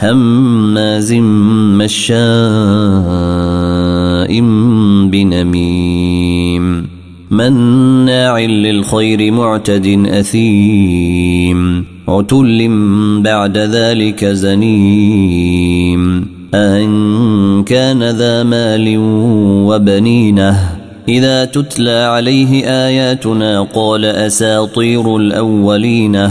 هماز مشاء بنميم مناع للخير معتد أثيم عتل بعد ذلك زنيم أن كان ذا مال وبنينة إذا تتلى عليه آياتنا قال أساطير الاولين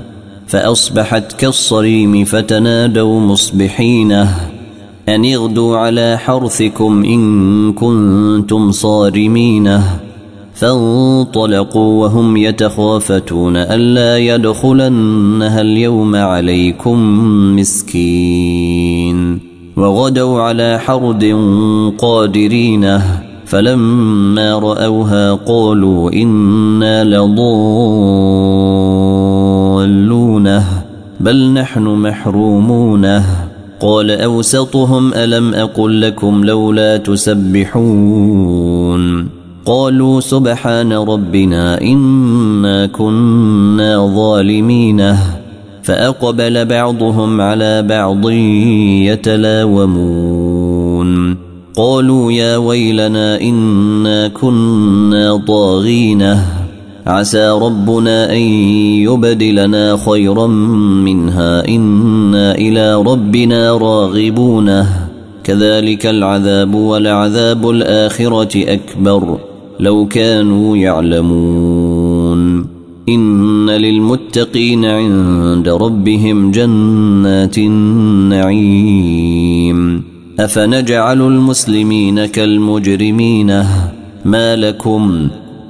فأصبحت كالصريم فتنادوا مصبحينه أن اغدوا على حرثكم إن كنتم صارمينه فانطلقوا وهم يتخافتون ألا يدخلنها اليوم عليكم مسكين. وغدوا على حرد قادرينه فلما رأوها قالوا إنا لضالونه بل نحن محرومونه قال أوسطهم ألم أقل لكم لولا تسبحون؟ قالوا سبحان ربنا إنا كنا ظالمين. فأقبل بعضهم على بعض يتلاومون. قالوا يا ويلنا إنا كنا طاغين. عسى ربنا أن يبدلنا خيرا منها. إنا إلى ربنا راغبون. كذلك العذاب ولعذاب الآخرة أكبر. لو كانوا يعلمون. إن للمتقين عند ربهم جنات النعيم. أفنجعل المسلمين كالمجرمين؟ ما لكم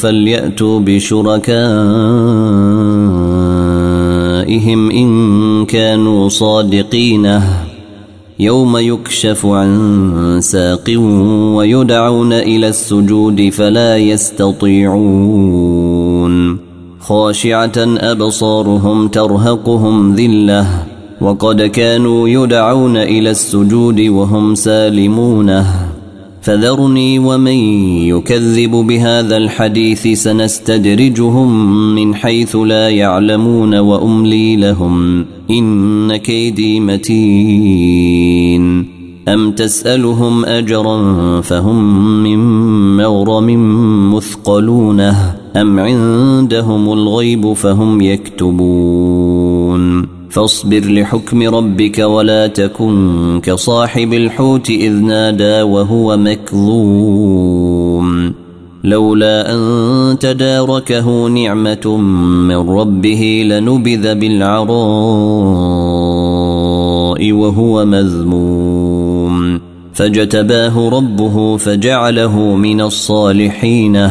فليأتوا بشركائهم إن كانوا صادقين. يوم يكشف عن ساق ويدعون إلى السجود فلا يستطيعون. خاشعة أبصارهم ترهقهم ذلة. وقد كانوا يدعون إلى السجود وهم سالمونه فذرني ومن يكذب بهذا الحديث سنستدرجهم من حيث لا يعلمون وأملي لهم إن كيدي متين. أم تسألهم أجرا فهم من مغرم مثقلونه أم عندهم الغيب فهم يكتبون؟ فاصبر لحكم ربك ولا تكن كصاحب الحوت إذ نادى وهو مكظوم. لولا أن تداركه نعمة من ربه لنبذ بالعراء وهو مذموم. فاجتباه ربه فجعله من الصالحين.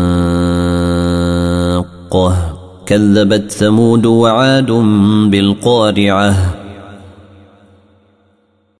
كذبت ثمود وعاد بالقارعة.